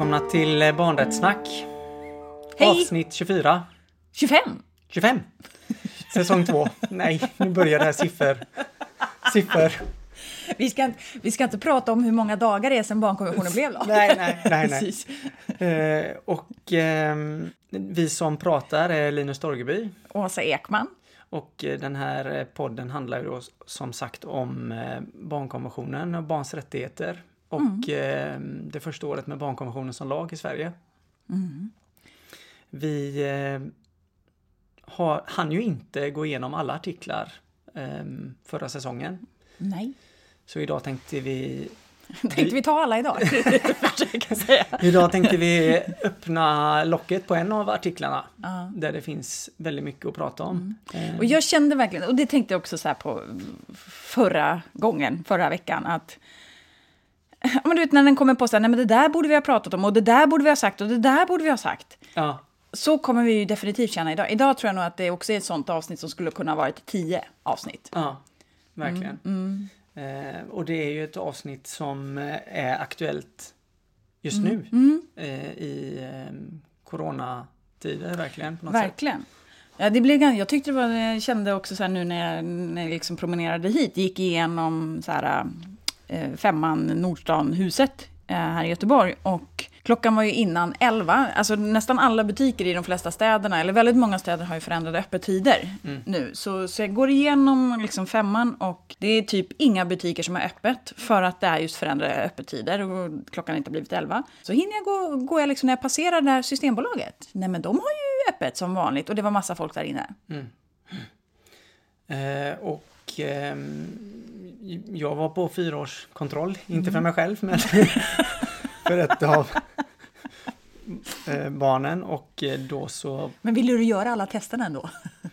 Välkomna till Barnrättssnack. Hej. Avsnitt 24. 25! 25. Säsong 2. Nej, nu börjar det här siffror. Siffror. Vi ska, inte- vi ska inte prata om hur många dagar det är sedan barnkonventionen blev lag. Nej, nej, nej, nej. Eh, och ehm, vi som pratar är Linus Torgeby. Åsa Ekman. Och eh, den här eh, podden handlar ju då som sagt om eh, barnkonventionen och barns rättigheter. Och eh, det första året med barnkonventionen som lag i Sverige. Vi eh, har, hann ju inte gå igenom alla artiklar eh, förra säsongen. Nej. Så idag tänkte vi Tänkte vi ta alla idag? Idag tänkte vi öppna locket på en av artiklarna. Ja. Där det finns väldigt mycket att prata om. Eh, Och jag kände verkligen, och det tänkte jag också så här på förra gången, förra veckan, att men du vet när den kommer på så här, nej men det där borde vi ha pratat om och det där borde vi ha sagt och det där borde vi ha sagt. ja, Så kommer vi ju definitivt känna idag. Idag tror jag nog att det också är ett sånt avsnitt som skulle kunna ha varit tio avsnitt. ja, verkligen. Mm, Eh, och det är ju ett avsnitt som eh, är aktuellt just Mm, nu. Eh, I eh, coronatider verkligen. Något sätt. Verkligen. Ja, det blev, jag tyckte det var, jag kände också så nu när jag, när jag liksom promenerade hit, gick igenom så här, eh, femman Nordstan-huset eh, här i Göteborg. Och klockan var ju innan elva. Alltså nästan alla butiker i de flesta städerna, eller väldigt många städer har ju förändrade öppettider nu. Så, så jag går igenom liksom femman och det är typ inga butiker som har öppet för att det är just förändrade öppettider och klockan inte har blivit elva. Så hinner jag gå, går jag liksom när jag passerar det här Systembolaget. Nej men de har ju öppet som vanligt och det var massa folk där inne. Eh, och ehm, jag var på fyraårskontroll, inte för mig själv men för ett av eh, barnen och eh, då så Men ville du göra alla testerna ändå?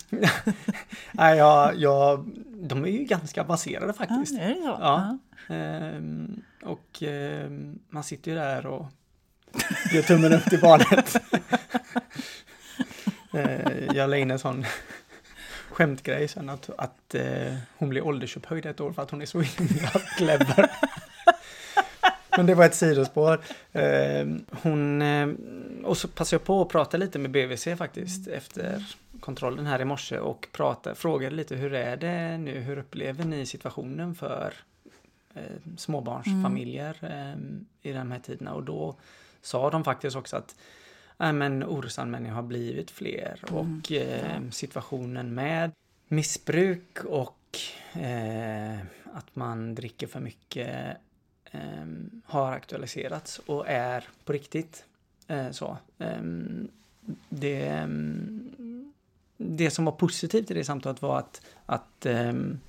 Nej, jag, jag, de är ju ganska avancerade faktiskt. är det så? Ja. Ehm, och ehm, man sitter ju där och gör tummen upp till barnet. Eh, jag la in en sån skämtgrej sen att, att eh, hon blir åldersupphöjd ett år för att hon är så himla clever. Men det var ett sidospår. Ehm, hon, eh, och så passade jag på att prata lite med BVC faktiskt efter kontrollen här i morse och prata, frågade lite hur är det nu, hur upplever ni situationen för eh, småbarnsfamiljer eh, i de här tiderna och då sa de faktiskt också att äh, men orosanmälningar har blivit fler och eh, situationen med missbruk och eh, att man dricker för mycket ehm, har aktualiserats och är på riktigt. Eh, så. Ehm, det, ehm, det som var positivt i det samtalet var att, att ehm,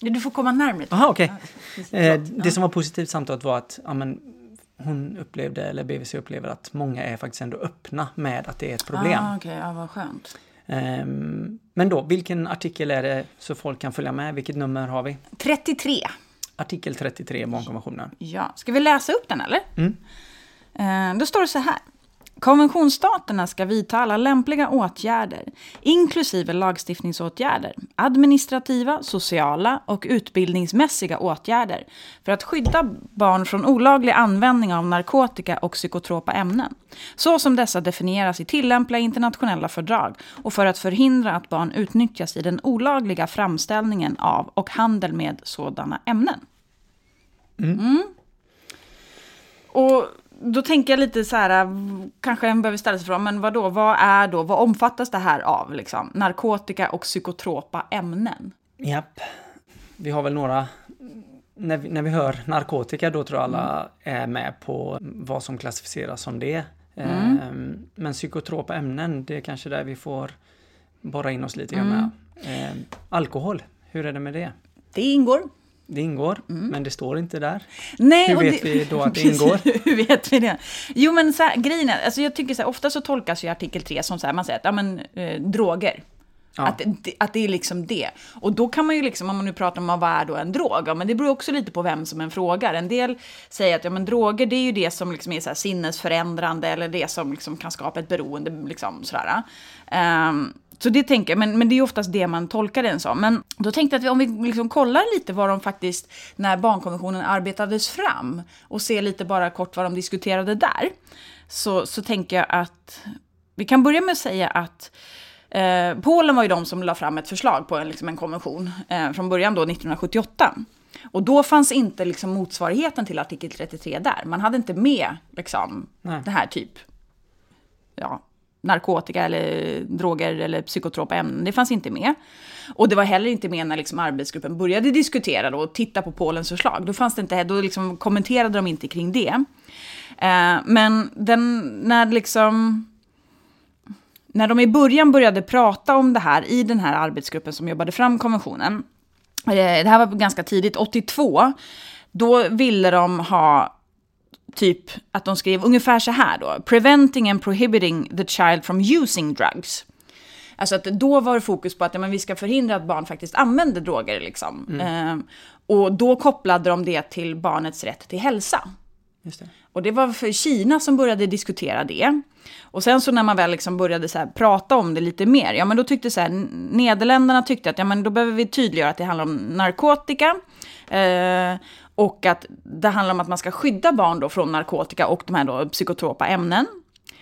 Du får komma närmare. Aha, precis. Eh, det som var positivt i samtalet var att ja, men, hon upplevde, eller BVC upplever att många är faktiskt ändå öppna med att det är ett problem. Ah, Okej, ja, vad skönt. Ehm, men då, vilken artikel är det så folk kan följa med? Vilket nummer har vi? 33. Artikel 33 i barnkonventionen. Ja, ska vi läsa upp den eller? Mm. Eh, då står det så här. Konventionsstaterna ska vidta alla lämpliga åtgärder, inklusive lagstiftningsåtgärder, administrativa, sociala och utbildningsmässiga åtgärder för att skydda barn från olaglig användning av narkotika och psykotropa ämnen, så som dessa definieras i tillämpliga internationella fördrag och för att förhindra att barn utnyttjas i den olagliga framställningen av och handel med sådana ämnen. Mm. Och då tänker jag lite så här, v- kanske en behöver ställa sig frågan, men vad då, vad är då, vad omfattas det här av liksom? Narkotika och psykotropa ämnen? Japp. Vi har väl några... När vi, när vi hör narkotika då tror jag alla är med på vad som klassificeras som det. Ehm, men psykotropa ämnen, det är kanske där vi får borra in oss lite grann med. Ehm, alkohol, hur är det med det? Det ingår. Det ingår, men det står inte där. Nej, Hur vet vi då att det ingår? Hur vet vi det? Jo, men så här, grejen är, alltså jag tycker så här, ofta så tolkas ju artikel 3 som så här, man säger att, ja men, eh, droger. Ja. Att, det- att det är liksom det. Och då kan man ju liksom, om man nu pratar om vad är då en drog, ja, men det beror också lite på vem som en frågar. En del säger att ja, men droger det är ju det som liksom är så här sinnesförändrande eller det som liksom kan skapa ett beroende. Liksom, sådär. Ehm, så det tänker jag, men, men det är oftast det man tolkar den som. Men då tänkte jag att om vi liksom kollar lite vad de faktiskt, när barnkonventionen arbetades fram, och ser lite bara kort vad de diskuterade där, så, så tänker jag att vi kan börja med att säga att eh, Polen var ju de som la fram ett förslag på en, liksom en konvention eh, från början då 1978. Och då fanns inte liksom motsvarigheten till artikel 33 där. Man hade inte med liksom, det här typ ja, narkotika eller droger eller psykotropa ämnen. Det fanns inte med. Och det var heller inte med när liksom arbetsgruppen började diskutera då och titta på Polens förslag. Då, fanns det inte, då liksom kommenterade de inte kring det. Eh, men den, när liksom när de i början började prata om det här i den här arbetsgruppen som jobbade fram konventionen, eh, det här var ganska tidigt, 82, då ville de ha typ att de skrev ungefär så här då. Preventing and prohibiting the child from using drugs. Alltså att då var det fokus på att ja, men vi ska förhindra att barn faktiskt använder droger. Liksom. Mm. Eh, och då kopplade de det till barnets rätt till hälsa. Det. Och det var för Kina som började diskutera det. Och sen så när man väl liksom började så prata om det lite mer, ja men då tyckte så här, Nederländerna tyckte att ja men då behöver vi tydliggöra att det handlar om narkotika. Eh, och att det handlar om att man ska skydda barn då från narkotika och de här då psykotropa ämnen.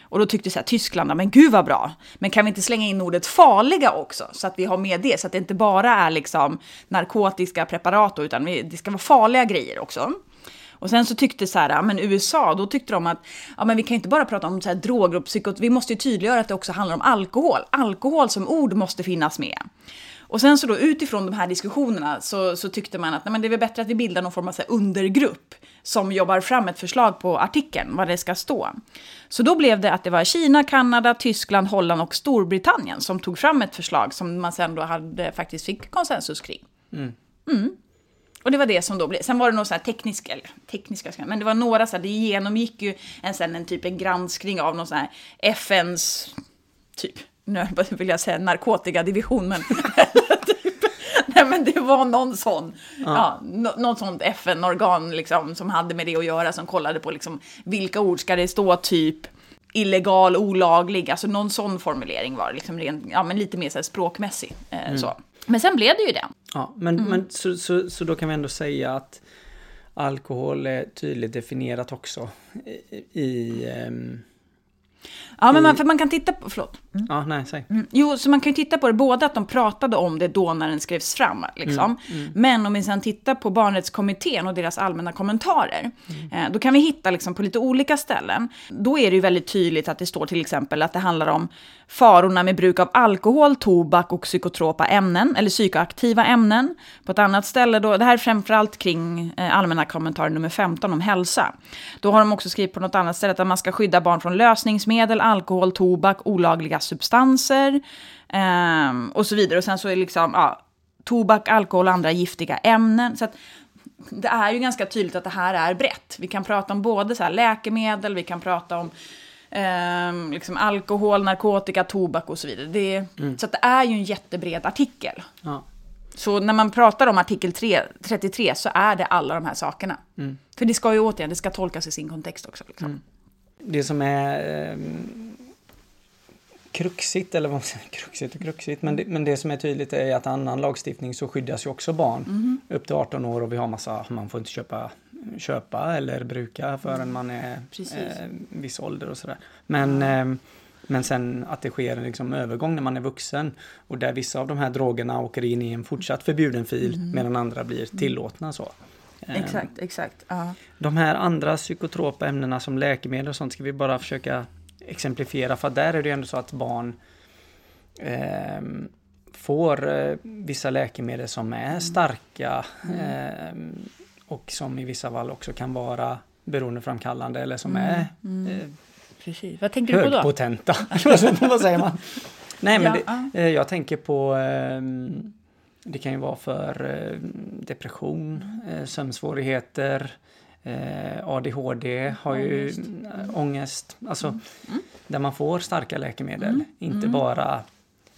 Och då tyckte så här, Tyskland, men gud vad bra. Men kan vi inte slänga in ordet farliga också? Så att vi har med det, så att det inte bara är liksom narkotiska preparat, utan det ska vara farliga grejer också. Och sen så tyckte så här, men USA, då tyckte de att ja, men vi kan inte bara prata om så här droger och psykot, vi måste ju tydliggöra att det också handlar om alkohol. Alkohol som ord måste finnas med. Och sen så då utifrån de här diskussionerna så, så tyckte man att nej, men det är väl bättre att vi bildar någon form av så undergrupp som jobbar fram ett förslag på artikeln, vad det ska stå. Så då blev det att det var Kina, Kanada, Tyskland, Holland och Storbritannien som tog fram ett förslag som man sen då hade, faktiskt fick konsensus kring. Mm. Mm. Och det var det som då blev, sen var det några så här tekniska, eller tekniska, men det var några så här, det genomgick ju en, sen en typ en granskning av någon sån här FNs, typ, nu vill jag säga narkotikadivision, men Nej men det var någon sån, ja. ja något sånt FN-organ liksom, som hade med det att göra, som kollade på liksom, vilka ord ska det stå, typ illegal, olaglig, alltså någon sån formulering var liksom ren, ja men lite mer så här språkmässig. Eh, mm. så. Men sen blev det ju det. Ja, men, mm. men så, så, så då kan vi ändå säga att alkohol är tydligt definierat också i, i um Ja, men man, för man kan titta på... Förlåt. Mm. Ja, nej, säg. Mm. Jo, så man kan ju titta på det, både att de pratade om det då när den skrevs fram, liksom. Mm. mm. Men om vi sen tittar på barnrättskommittén och deras allmänna kommentarer, mm. eh, då kan vi hitta liksom på lite olika ställen. Då är det ju väldigt tydligt att det står till exempel att det handlar om farorna med bruk av alkohol, tobak och psykotropa ämnen, eller psykoaktiva ämnen. På ett annat ställe, då, det här är framförallt kring eh, allmänna kommentarer nummer 15 om hälsa. Då har de också skrivit på något annat ställe att man ska skydda barn från lösningsmedel, alkohol, tobak, olagliga substanser eh, och så vidare. Och sen så är det liksom ja, tobak, alkohol och andra giftiga ämnen. Så att, det är ju ganska tydligt att det här är brett. Vi kan prata om både så läkemedel, vi kan prata om eh, liksom alkohol, narkotika, tobak och så vidare. Det, mm. Så det är ju en jättebred artikel. Ja. Så när man pratar om artikel 3, 33 så är det alla de här sakerna. Mm. För det ska ju återigen, det ska tolkas i sin kontext också. Liksom. Mm. Det som är eh, kruxigt, eller vad man säger, kruxigt och kruxigt, men det, men det som är tydligt är att annan lagstiftning så skyddas ju också barn mm. upp till 18 år och vi har massa, man får inte köpa köpa eller bruka förrän mm. man är eh, viss ålder och sådär. Men, eh, men sen att det sker en liksom övergång när man är vuxen och där vissa av de här drogerna åker in i en fortsatt förbjuden fil mm. medan andra blir mm. tillåtna. så. Eh, exakt, exakt. Uh. De här andra psykotropa ämnena som läkemedel och sånt ska vi bara försöka exemplifiera för där är det ju ändå så att barn eh, får eh, vissa läkemedel som är mm. starka. Eh, och som i vissa fall också kan vara beroendeframkallande eller som mm. är mm. Eh, Precis. Vad tänker du på då? Högpotenta. Vad säger man? Nej, men ja, det, eh, jag tänker på eh, det kan ju vara för eh, depression, sömnsvårigheter, eh, ADHD har ju ångest, mm. ångest alltså mm. mm. där man får starka läkemedel. Mm. Inte mm. bara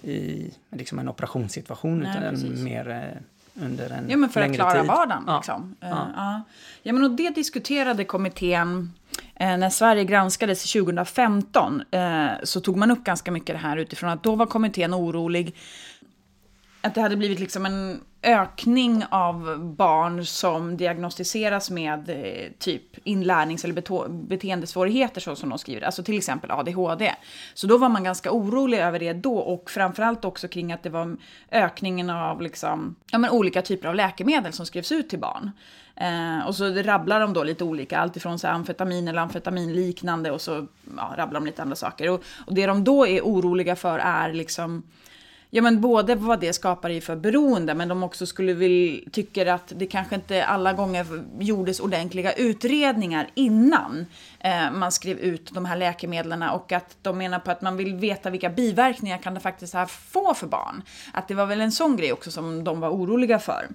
i liksom en operationssituation Nej, utan precis. mer under en Ja, men för att klara tid. vardagen. Ja. Liksom. Ja. Uh, ja. ja, men och det diskuterade kommittén Eh, när Sverige granskades 2015 eh, så tog man upp ganska mycket det här utifrån att då var kommittén orolig att det hade blivit liksom en ökning av barn som diagnostiseras med eh, typ inlärnings eller beteendesvårigheter så som de skriver, alltså till exempel ADHD. Så då var man ganska orolig över det då och framförallt också kring att det var ökningen av liksom, ja, men olika typer av läkemedel som skrevs ut till barn. Eh, och så rabblar de då lite olika, alltifrån så amfetamin eller amfetaminliknande och så ja, rabblar de lite andra saker. Och, och det de då är oroliga för är liksom Ja men både vad det skapar i för beroende men de också skulle vilja, tycker att det kanske inte alla gånger gjordes ordentliga utredningar innan eh, man skrev ut de här läkemedlen och att de menar på att man vill veta vilka biverkningar kan det faktiskt här få för barn. Att det var väl en sån grej också som de var oroliga för.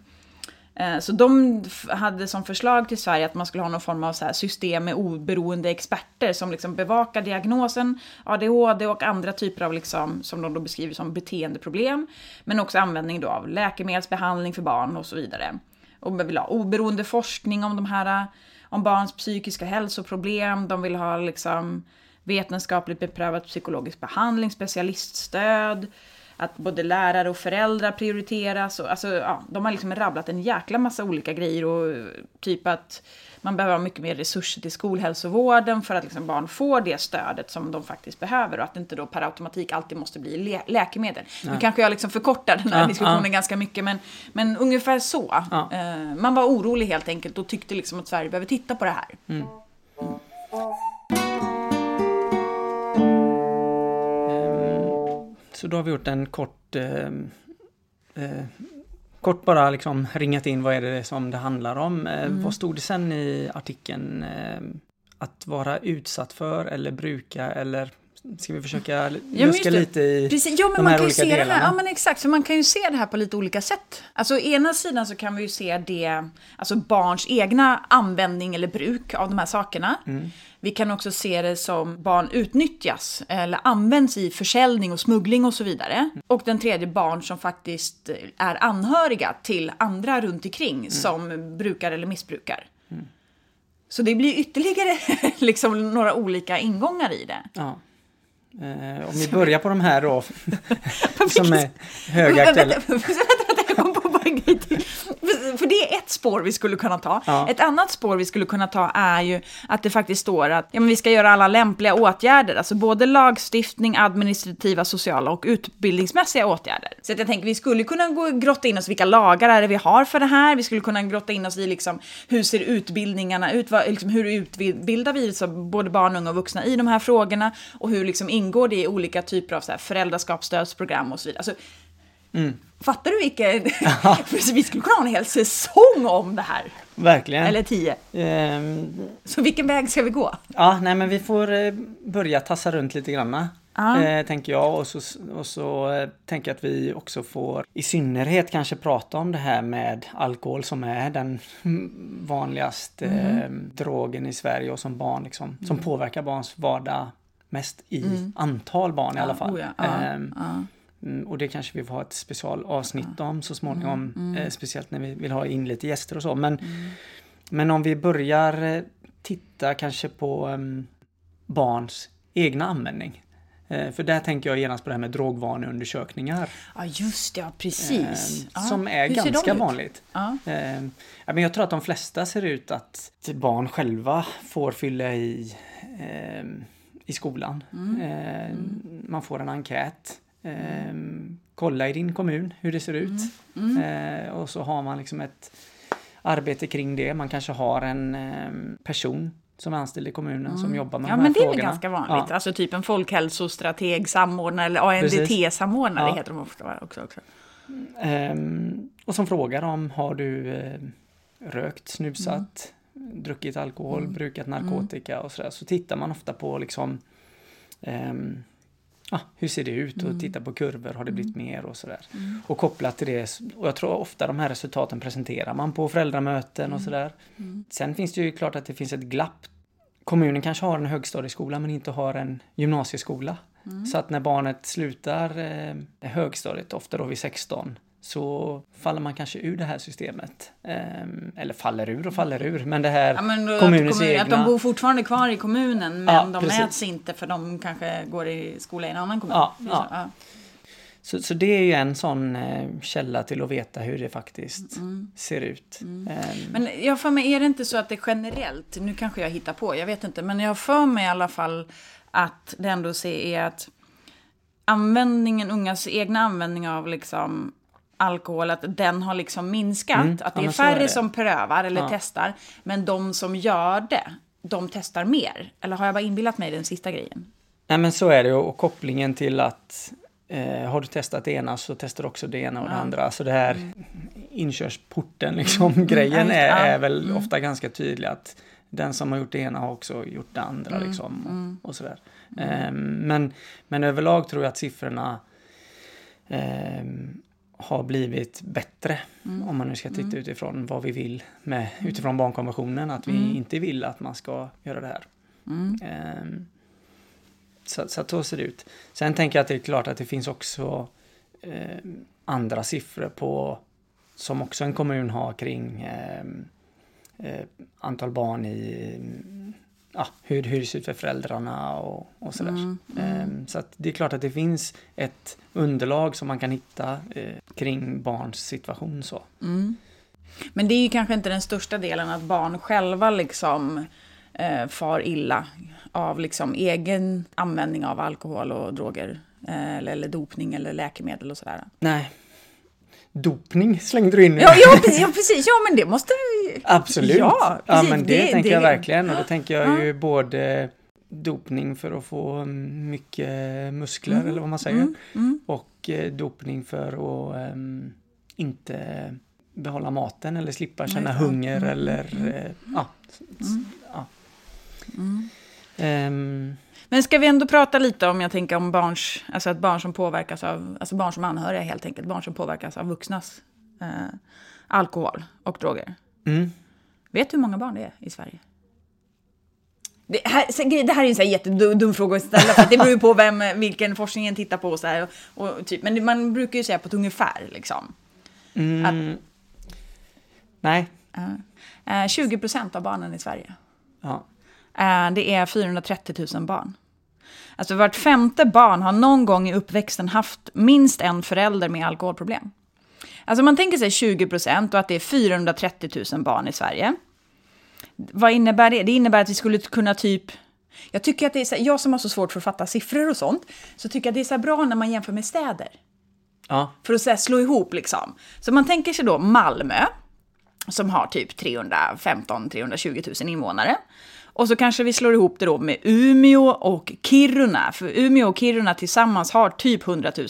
Eh, så de hade som förslag till Sverige att man skulle ha någon form av så system med oberoende experter som liksom bevakar diagnosen ADHD och andra typer av, liksom, som de då beskriver som beteendeproblem. Men också användning då av läkemedelsbehandling för barn och så vidare. Och man vill ha oberoende forskning om de här, eh, om barns psykiska hälsoproblem. De vill ha liksom vetenskapligt beprövad psykologisk behandling, specialiststöd att både lärare och föräldrar prioriteras. Och, alltså, ja, de har liksom rabblat en jäkla massa olika grejer och typ att man behöver ha mycket mer resurser till skolhälsovården för att liksom barn får det stödet som de faktiskt behöver och att det inte då per automatik alltid måste bli lä läkemedel. Ja. Nu kanske jag liksom förkortar den här ja, diskussionen ja. ganska mycket men, men ungefär så. Uh, man var orolig helt enkelt och tyckte liksom att Sverige behöver titta på det här. Mm. Mm. Så då har vi gjort en kort eh, eh, kort bara liksom ringat in vad är det som det handlar om. Eh, mm. Vad stod det sen i artikeln? Eh, att vara utsatt för eller bruka eller Ska vi försöka luska lite i Precis. Jo, men de här man kan olika ju se delarna? Det här, ja, men exakt. För man kan ju se det här på lite olika sätt. Alltså, å ena sidan så kan vi ju se det, alltså barns egna användning eller bruk av de här sakerna. Mm. Vi kan också se det som barn utnyttjas eller används i försäljning och smuggling och så vidare. Mm. Och den tredje barn som faktiskt är anhöriga till andra runt omkring mm. som brukar eller missbrukar. Mm. Så det blir ytterligare liksom några olika ingångar i det. Ja. Eh, om vi börjar på de här då, som är högaktuella. Jag kom på bara en grej till. För det är ett spår vi skulle kunna ta. Ja. Ett annat spår vi skulle kunna ta är ju att det faktiskt står att ja, men vi ska göra alla lämpliga åtgärder, alltså både lagstiftning, administrativa, sociala och utbildningsmässiga åtgärder. Så att jag tänker vi skulle kunna gå grotta in oss vilka lagar är det vi har för det här. Vi skulle kunna grotta in oss i liksom, hur ser utbildningarna ut, vad, liksom, hur utbildar vi så både barn, unga och vuxna i de här frågorna och hur liksom, ingår det i olika typer av så här, föräldraskapsstödsprogram och så vidare. Alltså, Mm. Fattar du vilken... Vi skulle kunna ha en hel säsong om det här. Verkligen. Eller tio. Um, så vilken väg ska vi gå? Ja, nej men vi får eh, börja tassa runt lite grann. Eh, tänker jag. Och så, och så eh, tänker jag att vi också får i synnerhet kanske prata om det här med alkohol som är den vanligaste mm. eh, drogen i Sverige och som barn liksom, mm. som påverkar barns vardag mest i mm. antal barn i alla fall. Oh ja, ehm. Mm, och det kanske vi får ha ett specialavsnitt om så småningom. Mm, mm. Eh, speciellt när vi vill ha in lite gäster och så. Men, mm. men om vi börjar eh, titta kanske på um, barns egna användning. Eh, för där tänker jag genast på det här med drogvaneundersökningar. Ja just det, ja, precis. Eh, som är Hur ganska vanligt. Ja. Eh, men jag tror att de flesta ser ut att barn själva får fylla i ehm, i skolan. Mm. Mm. Man får en enkät Eh, kolla i din kommun hur det ser ut. Mm. Mm. Eh, och så har man liksom ett arbete kring det. Man kanske har en eh, person som är anställd i kommunen mm. som jobbar med ja, de här frågorna. Ja, men det är ganska vanligt. Ja. Alltså typ en folkhälsostrateg, samordnare eller ANDT-samordnare ja. heter de ofta också. också. Um, och som frågar om har du uh, rökt, snusat, mm. druckit alkohol, mm. brukat narkotika och sådär. Så tittar man ofta på liksom um, ah, hur ser det ut och mm. titta på kurvor, har det blivit mm. mer och sådär. Mm. Och kopplat till det, och jag tror ofta de här resultaten presenterar man på föräldramöten och sådär. Sen finns det ju klart att det finns ett glapp. Kommunen kanske har en högstadieskola men inte har en gymnasieskola. Mm. Så att när barnet slutar eh, högstadiet, ofta då vid 16, så faller man kanske ur det här systemet. Ehm, eller faller ur och faller ur, men det här Ja, men kommunens att, kommun, egna... att de bor fortfarande kvar i kommunen men Ja, de precis. mäts inte för de kanske går i skola i en annan kommun. Ja, ja. så, ja. så, så det är ju en sån eh, källa till att veta hur det faktiskt Mm. ser ut. Ehm, Men jag för mig, är det inte så att det generellt, nu kanske jag hittar på, jag vet inte, men jag för mig i alla fall att det ändå är att användningen, ungas egna användning av liksom alkohol, att den har liksom minskat. Mm, Att det är så är färre det. som prövar eller Ja. testar, men de som gör det, de testar mer. Eller har jag bara inbillat mig den sista grejen? Nej men så är det och kopplingen till att eh, har du testat det ena så testar du också det ena och det Ja. andra. Så det här inkörsporten liksom, grejen Ja, är, just det. Ja. är väl Mm. ofta ganska tydlig att den som har gjort det ena har också gjort det andra Mm, liksom. Och, och sådär. Ehm, men, men överlag tror jag att siffrorna ehm, har blivit bättre. Mm. Om man nu ska titta utifrån vad vi vill med, utifrån barnkonventionen. Att vi inte vill att man ska göra det här. Mm. Ehm, så, så att så ser det ut. Sen tänker jag att det är klart att det finns också ehm, andra siffror på som också en kommun har kring ehm, eh, antal barn i mm, ja, hur, hur det ser ut för föräldrarna och, och sådär. Mm, Ehm, så att det är klart att det finns ett underlag som man kan hitta eh, kring barns situation så. Mm. Men det är ju kanske inte den största delen att barn själva liksom eh, far illa av liksom egen användning av alkohol och droger. Eh, eller, eller dopning eller läkemedel och sådär. Nej. Dopning slängde du in. Ja, ja, precis, ja, precis. Ja, men det måste vi... Absolut. Ja, Ja, precis. men det, Det- tänker det- jag verkligen. Och då tänker jag Ja. ju både dopning för att få mycket muskler, eller vad man säger. Mm, mm. Och eh, dopning för att ehm, inte behålla maten eller slippa känna det. hunger Mm, eller mm. eh, ja. s- s- Mm. ja. Men ska vi ändå prata lite om, jag tänker om barns, alltså att barn som påverkas av, alltså barn som anhöriga helt enkelt, barn som påverkas av vuxnas eh, alkohol och droger. mm. Vet du hur många barn det är i Sverige? Det här, det här är en så här jättedum dum fråga att ställa, för att det beror ju på vem, vilken forskningen tittar på och så här, och, och typ, men man brukar ju säga på ett ungefär liksom. Mm. Nej. Eh, 20 procent av barnen i Sverige. Ja. Eh, det är 430 000 barn. Alltså vart femte barn har någon gång i uppväxten haft minst en förälder med alkoholproblem. Alltså man tänker sig 20 procent och att det är 430 000 barn i Sverige. Vad innebär det? Det innebär att vi skulle kunna typ... Jag tycker att det är så, jag som har så svårt för att fatta siffror och sånt, så tycker jag att det är så bra när man jämför med städer. Ja. För att så slå ihop liksom. Så man tänker sig då Malmö, som har typ 315-320 000 invånare. Och så kanske vi slår ihop det då med Umeå och Kiruna, för Umeå och Kiruna tillsammans har typ 100 000.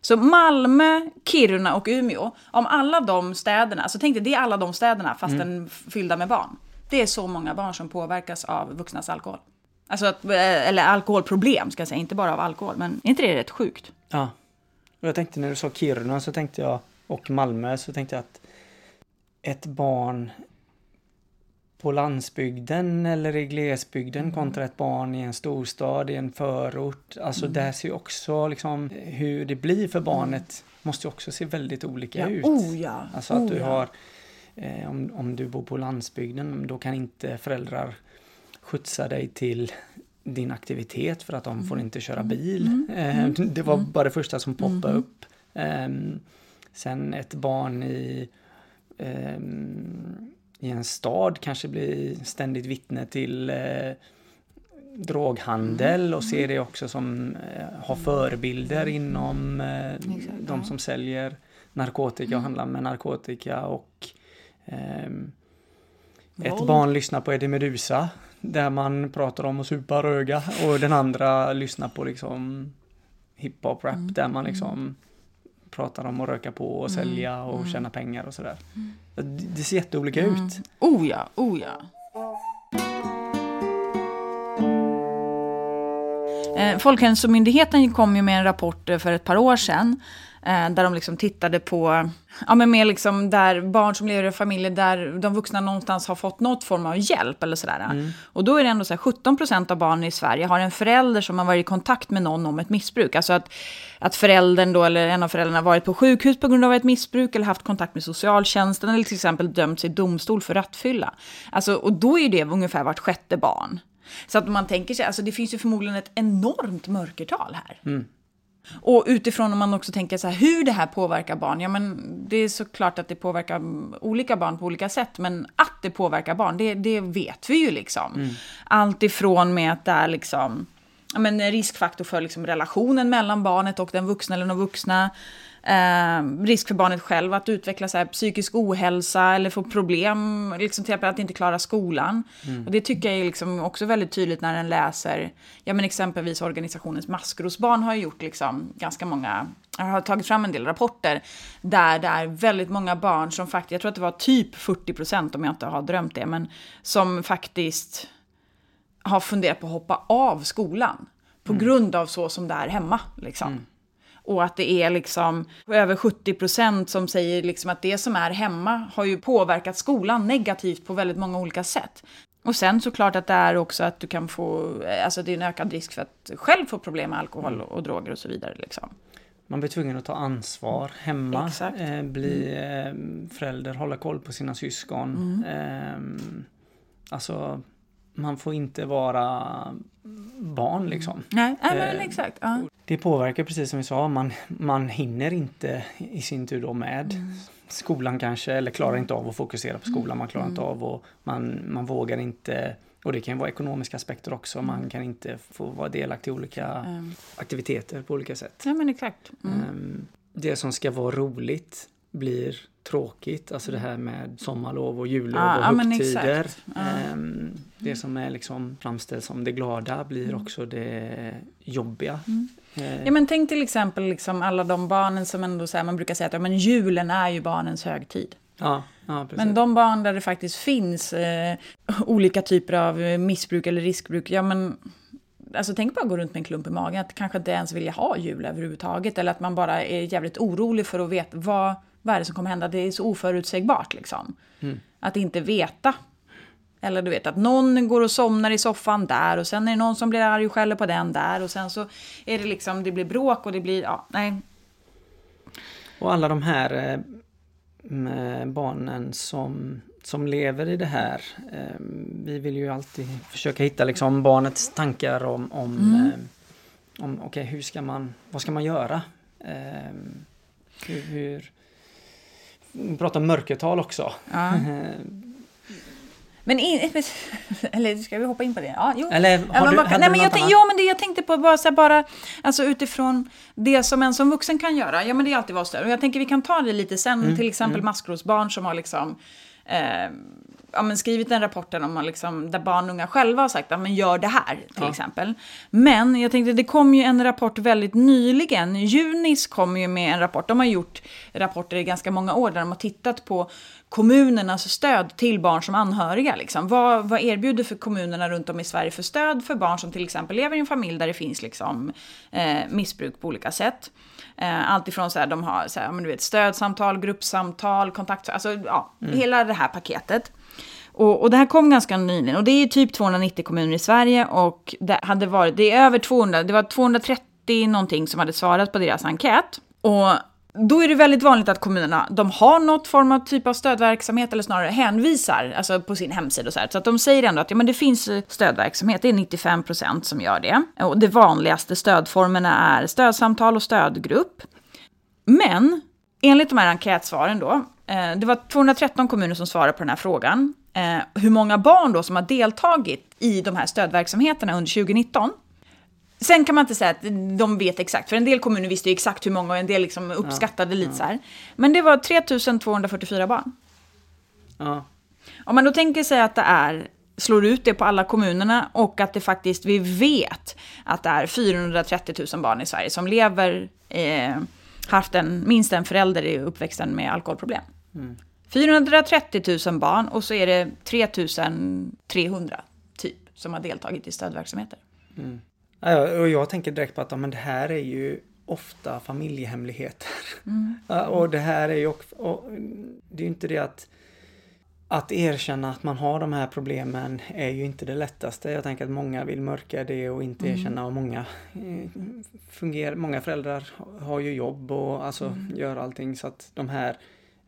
Så Malmö, Kiruna och Umeå, om alla de städerna, så tänk dig det är alla de städerna fast den fyllda med barn. Det är så många barn som påverkas av vuxnas alkohol. Alltså att, eh, eller alkoholproblem ska jag säga, inte bara av alkohol, men är inte det rätt sjukt? Ja. Och jag tänkte när du sa Kiruna så tänkte jag, och Malmö, så tänkte jag att ett barn på landsbygden eller i glesbygden kontra ett barn i en storstad, i en förort. Alltså där ser ju också liksom hur det blir för barnet måste ju också se väldigt olika ut. Oh ja! Alltså att oh, du ja. har, eh, om, om du bor på landsbygden, då kan inte föräldrar skjutsa dig till din aktivitet för att de får inte köra bil. Eh, det var bara det första som poppade upp. Ehm, sen ett barn i, ehm, i en stad kanske blir ständigt vittne till eh, droghandel och ser det också som eh, har förebilder inom eh, de som säljer narkotika och handlar med narkotika och ehm, ett barn lyssnar på Eddie Meduza där man pratar om att supa röga och den andra lyssnar på liksom hiphop rap där man liksom pratar om att röka på och sälja och tjäna pengar och sådär. Det det ser jätteolika ut. Oh ja, oh ja. Eh, Folkhälsomyndigheten kom ju med en rapport eh, för ett par år sedan Eh, där de liksom tittade på, ja men mer liksom där barn som lever i familjer där de vuxna någonstans har fått något form av hjälp eller sådär. Mm. Och då är det ändå så här 17 procent av barnen i Sverige har en förälder som har varit i kontakt med någon om ett missbruk. Alltså att, att föräldern då, eller en av föräldrarna varit på sjukhus på grund av ett missbruk eller haft kontakt med socialtjänsten eller till exempel dömts i domstol för rattfylla. Alltså, och då är det ungefär vart sjätte barn. Så att man tänker sig, alltså det finns ju förmodligen ett enormt mörkertal här. Mm. Och utifrån om man också tänker så här, hur det här påverkar barn. Ja, men det är såklart att det påverkar olika barn på olika sätt. Men att det påverkar barn, det, det vet vi ju liksom. Mm. Allt ifrån med att det är liksom, ja, men riskfaktor för liksom relationen mellan barnet och den vuxna eller de vuxna. Eh, risk för barnet själv att utveckla så här, psykisk ohälsa eller få problem, liksom till exempel att inte klara skolan. Mm. Och det tycker jag är liksom också väldigt tydligt när den läser, ja men exempelvis organisationens Maskrosbarn har gjort liksom ganska många, har tagit fram en del rapporter där det är väldigt många barn som faktiskt, jag tror att det var typ 40 procent om jag inte har drömt det, men som faktiskt har funderat på att hoppa av skolan på mm. grund av så som det är hemma. Liksom. Mm. Och att det är liksom över 70 procent som säger liksom att det som är hemma har ju påverkat skolan negativt på väldigt många olika sätt. Och sen såklart att det är också att du kan få, alltså det är en ökad risk för att själv få problem med alkohol och, och droger och så vidare. Liksom. Man blir tvungen att ta ansvar hemma, eh, bli mm. eh, förälder, hålla koll på sina syskon. Mm. Eh, alltså man får inte vara barn liksom. Nej, Nej men eh, exakt. Ja. Det påverkar precis som vi sa, man, man hinner inte i sin tur då med mm. skolan kanske eller klarar inte av att fokusera på skolan. Man klarar mm. inte av och man, man vågar inte och det kan vara ekonomiska aspekter också. Man mm. kan inte få vara delaktig i olika mm. aktiviteter på olika sätt. Ja men exakt. Um, det som ska vara roligt blir tråkigt. Alltså det här med sommarlov och jullov ah, och högtider. Ah. Det som är liksom framställt som det glada blir mm. också det jobbiga. Mm. Uh. Ja men tänk till exempel liksom alla de barnen som ändå så här, man brukar säga att ja, men julen är ju barnens högtid. Ja, ja, men de barn där det faktiskt finns eh, olika typer av missbruk eller riskbruk, ja men Alltså tänk bara att gå runt med en klump i magen, att kanske inte ens vilja ha jul överhuvudtaget. Eller att man bara är jävligt orolig för att veta vad, vad är det som kommer hända? Det är så oförutsägbart liksom. Mm. Att inte veta. Eller du vet att någon går och somnar i soffan där och sen är det någon som blir arg och skäller på den där och sen så är det liksom, det blir bråk och det blir, ja, nej. Och alla de här eh, barnen som, som lever i det här. Eh, vi vill ju alltid försöka hitta liksom barnets tankar om, om, mm. eh, om okej okay, hur ska man, vad ska man göra? Eh, hur, hur vi pratar om mörkertal också. Ja. Men in, eller ska vi hoppa in på det? Ja, jo. Eller har ja, du, man, nej, men jag, tänk, ja, men det, jag tänkte på bara, så här, bara alltså utifrån det som en som vuxen kan göra. Ja, men det är alltid vara större. Och jag tänker vi kan ta det lite sen. Mm, till exempel mm. maskrosbarn som har liksom eh, ja, skrivit en rapport där, man liksom, där barn och unga själva har sagt att ja, gör det här till ja. exempel. Men jag tänkte det kom ju en rapport väldigt nyligen. Junis kom ju med en rapport. De har gjort rapporter i ganska många år där de har tittat på kommunernas stöd till barn som anhöriga. Liksom. Vad, vad erbjuder för kommunerna runt om i Sverige för stöd för barn som till exempel lever i en familj där det finns liksom, eh, missbruk på olika sätt. Eh, allt ifrån så här, de har så här, men du vet, stödsamtal, gruppsamtal, kontakt, alltså ja, mm. hela det här paketet. Och, och, det här kom ganska nyligen och det är typ 290 kommuner i Sverige och det hade varit, det är över 200, det var 230 någonting som hade svarat på deras enkät. Och då är det väldigt vanligt att kommunerna, de har något form av typ av stödverksamhet eller snarare hänvisar alltså på sin hemsida och så här. Så att de säger ändå att ja, men det finns stödverksamhet, det är 95 procent som gör det. Och de vanligaste stödformerna är stödsamtal och stödgrupp. Men enligt de här enkätsvaren då, eh, det var 213 kommuner som svarade på den här frågan eh, hur många barn då som har deltagit i de här stödverksamheterna under 2019. Sen kan man inte säga att de vet exakt, för en del kommuner visste ju exakt hur många och en del liksom uppskattade ja, lite ja. så här. Men det var 3244 barn. Ja. Om man då tänker sig att det är, slår ut det på alla kommunerna och att det faktiskt, vi vet att det är 430 000 barn i Sverige som lever, eh, haft en, minst en förälder i uppväxten med alkoholproblem. Mm. 430 000 barn och så är det 3 300 typ som har deltagit i stödverksamheter. Mm. Ja, och jag tänker direkt på att ja, men det här är ju ofta familjehemligheter. Mm. Ja, och det här är ju också, och det är ju inte det att att erkänna att man har de här problemen är ju inte det lättaste. Jag tänker att många vill mörka det och inte Mm. erkänna och många eh, fungerar, många föräldrar har ju jobb och alltså Mm. gör allting så att de här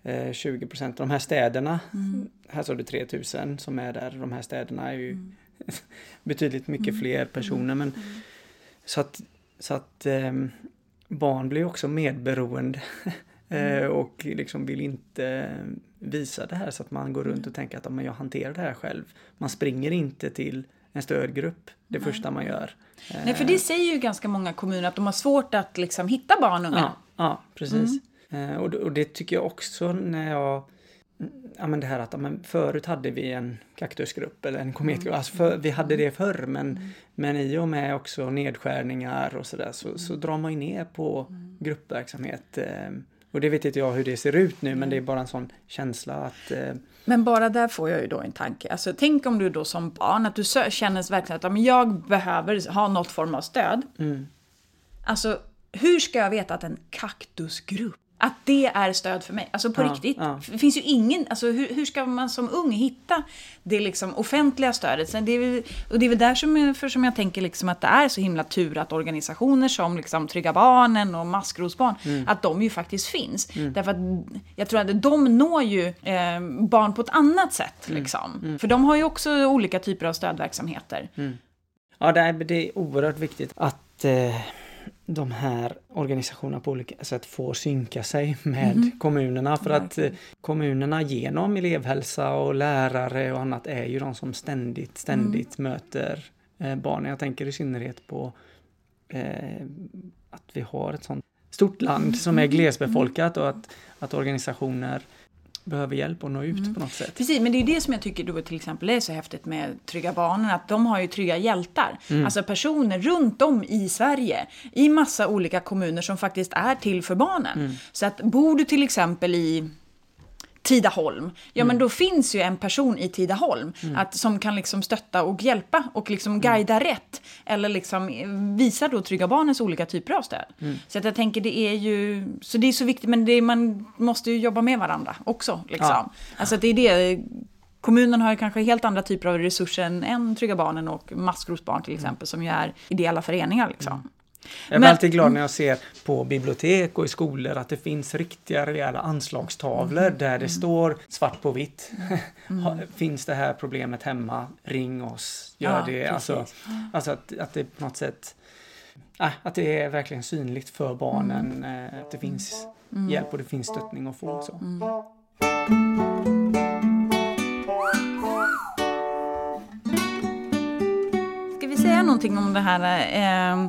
eh, 20 procent, de här städerna, Mm. här sa du 3000 som är där, de här städerna är ju Mm. betydligt mycket Mm. fler personer men så att, så att ehm, barn blir också medberoende eh, Mm. och liksom vill inte visa det här så att man går Mm. runt och tänker att ja, men jag hanterar det här själv. Man springer inte till en stödgrupp det Nej. första man gör. Nej, för det säger ju ganska många kommuner att de har svårt att liksom hitta barn och unga. Ja, ja precis. Mm. Eh, och, det- och det tycker jag också när jag Ja men det här att ja, men förut hade vi en kaktusgrupp eller en kometgrupp. Mm. Alltså för, vi hade det förr men, men i och med också nedskärningar och sådär så, så Mm. drar man ju ner på gruppverksamhet. Eh, och det vet inte jag hur det ser ut nu men det är bara en sån känsla att eh, Men bara där får jag ju då en tanke. Alltså, tänk om du då som barn, att du känner verkligen att ja, men jag behöver ha något form av stöd. mm, Alltså, hur ska jag veta att en kaktusgrupp, att det är stöd för mig? Alltså på Ja, riktigt. ja. Det finns ju ingen, alltså hur, hur ska man som ung hitta det liksom offentliga stödet? Sen det är väl, och det är väl där som, jag- tänker liksom att det är så himla tur att organisationer som liksom Trygga Barnen och Maskrosbarn, Mm. att de ju faktiskt finns. Därför att jag tror att de når ju eh, barn på ett annat sätt. Mm. Liksom. För de har ju också olika typer av stödverksamheter. Ja, det är, det är oerhört viktigt att eh, de här organisationerna på olika sätt får synka sig med kommunerna. För att eh, kommunerna genom elevhälsa och lärare och annat är ju de som ständigt, ständigt möter eh, barnen. Jag tänker i synnerhet på eh, att vi har ett sånt stort land som är glesbefolkat och att, att organisationer behöver hjälp att nå ut på något sätt. Precis, men det är det som jag tycker då till exempel är så häftigt med Trygga Barnen, att de har ju trygga hjältar. Alltså personer runt om i Sverige, i massa olika kommuner som faktiskt är till för barnen. Så att bor du till exempel i Tidaholm, ja men då finns ju en person i Tidaholm att, som kan liksom stötta och hjälpa och liksom guida rätt. Eller liksom eh, visa då Trygga Barnens olika typer av stöd. Så att jag tänker det är ju, så det är så viktigt men det är, man måste ju jobba med varandra också. Liksom. Ja. Alltså det är det, kommunen har ju kanske helt andra typer av resurser än, än Trygga Barnen och Maskrosbarn till exempel som ju är ideella föreningar liksom. Jag blir Men- alltid glad när jag ser på bibliotek och i skolor att det finns riktiga rejäla anslagstavlor Mm. där det står svart på vitt. Ha- finns det här problemet hemma, ring oss, gör Ja, det. Alltså, alltså att, att det på något sätt äh, att det är verkligen synligt för barnen. Mm. eh, Att det finns hjälp och det finns stöttning att få. Så. Mm. Ska vi säga någonting om det här eh,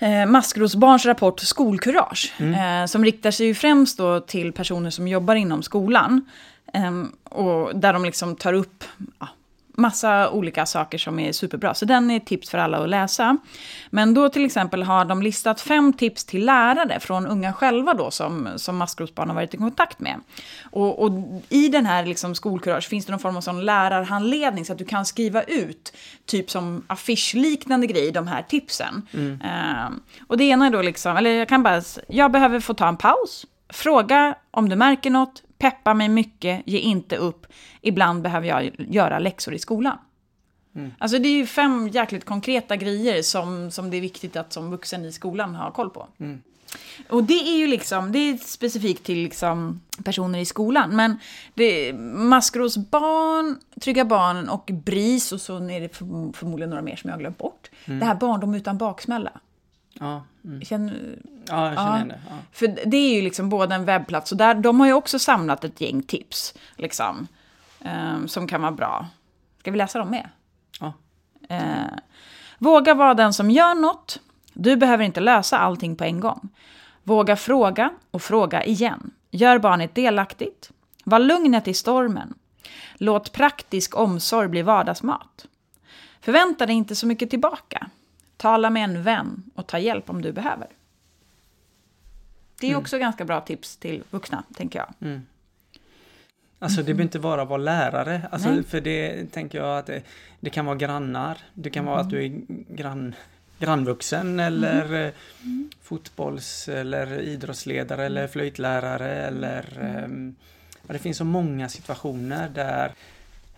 eh, Maskrosbarns rapport Skolkurage? Eh, som riktar sig ju främst då till personer som jobbar inom skolan. Eh, och där de liksom tar upp ja, massa olika saker som är superbra. Så den är ett tips för alla att läsa. Men då till exempel har de listat fem tips till lärare från unga själva då som, som maskrosbarn har varit i kontakt med. Och, och i den här liksom skolkurage finns det någon form av sån lärarhandledning så att du kan skriva ut typ som affischliknande grej, de här tipsen. Eh, och det ena är då liksom, eller jag kan bara, jag behöver få ta en paus. Fråga om du märker något, peppa mig mycket, ge inte upp. Ibland behöver jag göra läxor i skolan. Alltså det är ju fem jäkligt konkreta grejer som, som det är viktigt att som vuxen i skolan ha koll på. Och det är ju liksom, det är specifikt till liksom personer i skolan. Men det, Maskrosbarn, Trygga Barnen och BRIS och så är det förm- förmodligen några mer som jag har glömt bort. Det här Barndom utan baksmälla. Ja, mm. Känner, ja, jag känner Ja. det. Ja. för det är ju liksom både en webbplats och där, de har ju också samlat ett gäng tips. Liksom, eh, som kan vara bra. Ska vi läsa dem med? Ja. Eh, våga vara den som gör något. Du behöver inte lösa allting på en gång. Våga fråga och fråga igen. Gör barnet delaktigt. Var lugnet i stormen. Låt praktisk omsorg bli vardagsmat. Förvänta dig inte så mycket tillbaka. Tala med en vän och ta hjälp om du behöver. Det är också ganska bra tips till vuxna, tänker jag. Alltså det behöver inte vara vara lärare. Alltså, Nej. för det tänker jag att det, det kan vara grannar. Det kan vara att du är grann, grannvuxen eller eh, fotbolls eller idrottsledare eller flöjtlärare eller ja, det finns så många situationer där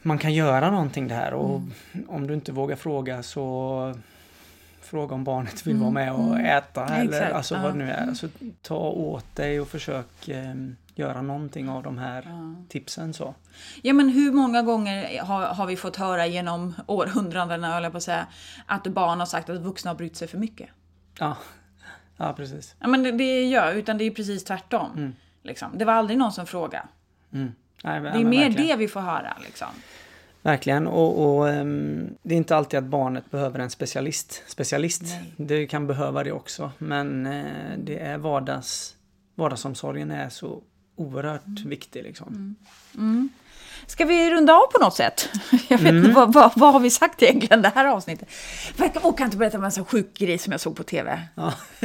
man kan göra någonting där och om du inte vågar fråga så fråga om barnet vill vara med och äta eller Exakt, alltså ja. vad det nu är. Alltså, ta åt dig och försök ehm, göra någonting av de här tipsen så. Ja men hur många gånger har, har vi fått höra genom århundradena, höll jag på att säga, att barn har sagt att vuxna har brytt sig för mycket? Ja, ja precis. Ja men det, det gör utan det är precis tvärtom. Liksom. Det var aldrig någon som frågade. Mm. Nej, men- Det ja, är mer verkligen. det vi får höra liksom. Verkligen, och, och ehm, det är inte alltid att barnet behöver en specialist. specialist. Nej. Det kan behöva det också, men eh, det är vardags, vardagsomsorgen är så oerhört viktig. Liksom. Ska vi runda av på något sätt? Jag vet inte, vad, vad, vad har vi sagt egentligen det här avsnittet? Jag kan inte berätta om en sån sjuk grej som jag såg på TV. Ja.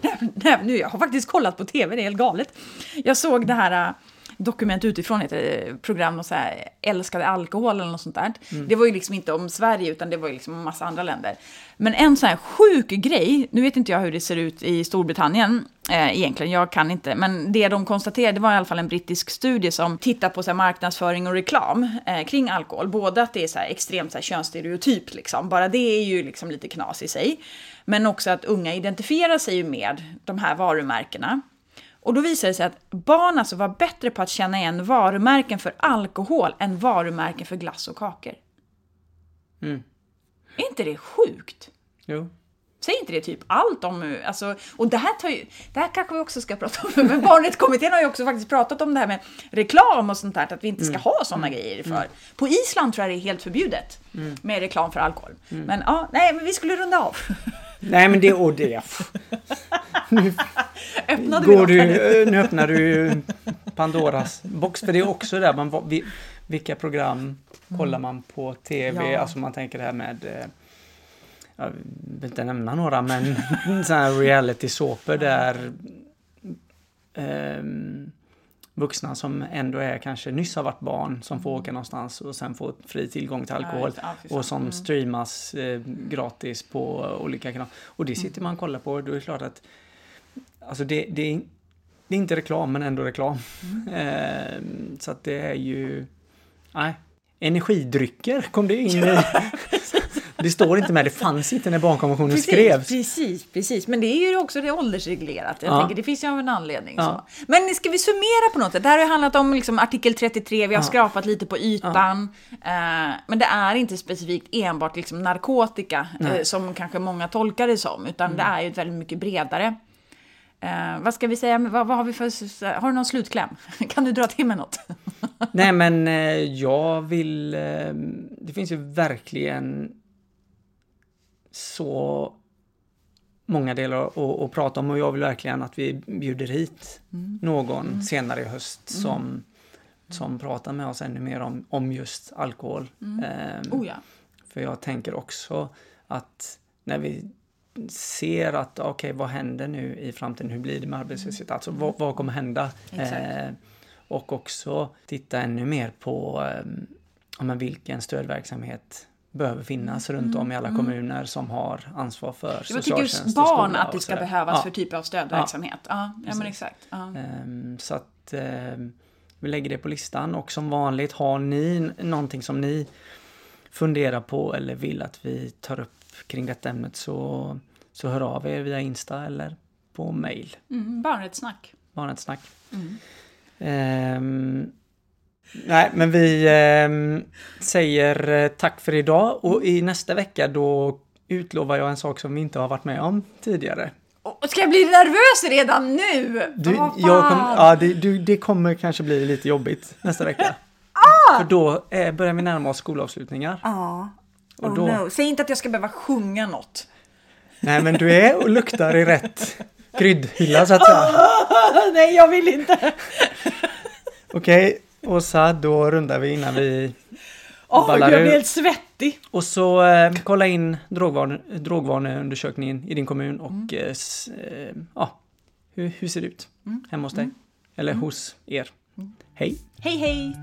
nej, nej, nu, jag har faktiskt kollat på TV, det är helt galet. Jag såg det här äh, Dokument utifrån, heter det, program, och så här, älskade alkohol eller något sånt där. Det var ju liksom inte om Sverige, utan det var ju liksom om massa andra länder. Men en sån här sjuk grej, nu vet inte jag hur det ser ut i Storbritannien eh, egentligen, jag kan inte, men det de konstaterade var i alla fall en brittisk studie som tittar på så här, marknadsföring och reklam eh, kring alkohol. Både att det är så här, extremt så här, könsstereotyp, liksom. bara det är ju liksom lite knas i sig. Men också att unga identifierar sig med de här varumärkena. Och då visade det sig att barn alltså var bättre på att känna igen varumärken för alkohol än varumärken för glass och kakor. Mm. Är inte det sjukt? Jo. Säger inte det typ allt om... Alltså, och det här, tar ju, det här kanske vi också ska prata om. Men Barnrättskommittén har ju också faktiskt pratat om det här med reklam och sånt där. Att vi inte ska ha såna grejer för. På Island tror jag det är helt förbjudet med reklam för alkohol. Men ja, nej, men vi skulle runda av. Nej men det och det. Öppnade vi Går något du, här nu? öppnar du Pandoras box. För det är också där man, vi- vilka program kollar man på TV? Ja. Alltså man tänker det här med eh, jag vill inte nämna några men sådana här reality såpor där ehm, vuxna som ändå är kanske nyss har varit barn som får åka någonstans och sen får fri tillgång till alkohol och som streamas eh, gratis på olika kanaler. Och det sitter man och kollar på då är det klart att alltså det, det, är, det är inte reklam men ändå reklam. Ehm, så att det är ju nej, energidrycker kom det in i. Det står inte med, det fanns inte när barnkonventionen Precis, skrevs. precis, precis. Men det är ju också det åldersreglerat. Jag Ja. tänker, det finns ju av en anledning. Ja. Så. Men ska vi summera på något sätt? Det här har ju handlat om liksom artikel 33, vi har Ja. skrapat lite på ytan. Eh, men det är inte specifikt enbart liksom narkotika, eh, som kanske många tolkar det som, utan Mm. det är ju väldigt mycket bredare. Eh, vad ska vi säga, vad, vad har vi för, har du någon slutkläm? kan du dra till med något? Nej men eh, jag vill... eh, Det finns ju verkligen så många delar att, att prata om och jag vill verkligen att vi bjuder hit någon senare i höst som, som pratar med oss ännu mer om, om just alkohol. Ehm, Oh ja. För jag tänker också att när vi ser att okej, vad händer nu i framtiden? Hur blir det med arbetslöshet? Alltså vad, vad kommer hända? Eh, och också titta ännu mer på eh, ja, men vilken stödverksamhet behöver finnas runt om i alla kommuner som har ansvar för tycker socialtjänst just och barn att det ska behövas Ja. för typ av stödverksamhet. Ja, ja, men Precis. exakt. Ja. Ehm, Så att ehm, vi lägger det på listan och som vanligt har ni någonting som ni funderar på eller vill att vi tar upp kring detta ämnet så, så hör av er via Insta eller på mail. Mm, barnrättssnack. Barnrättssnack. Mm. Ehm, nej, men vi ehm, säger eh, tack för idag och i nästa vecka då utlovar jag en sak som vi inte har varit med om tidigare. Och ska jag bli nervös redan nu? Du, jag kom, ja, det, du, det kommer kanske bli lite jobbigt nästa vecka. Ah! För då eh, börjar vi närma oss skolavslutningar. Och Oh då- no. Säg inte att jag ska behöva sjunga något. Nej, men du är och luktar i rätt kryddhylla så att säga. Nej, jag vill inte. Okej, Åsa, då rundar vi innan vi... Åh, Ballar jag blir helt svettig. Och så eh, kolla in drogvane, drogvaneundersökningen i din kommun och Mm. eh, eh, ja, hur, hur ser det ut hemma hos dig? Eller hos er? Hej! Hej hej!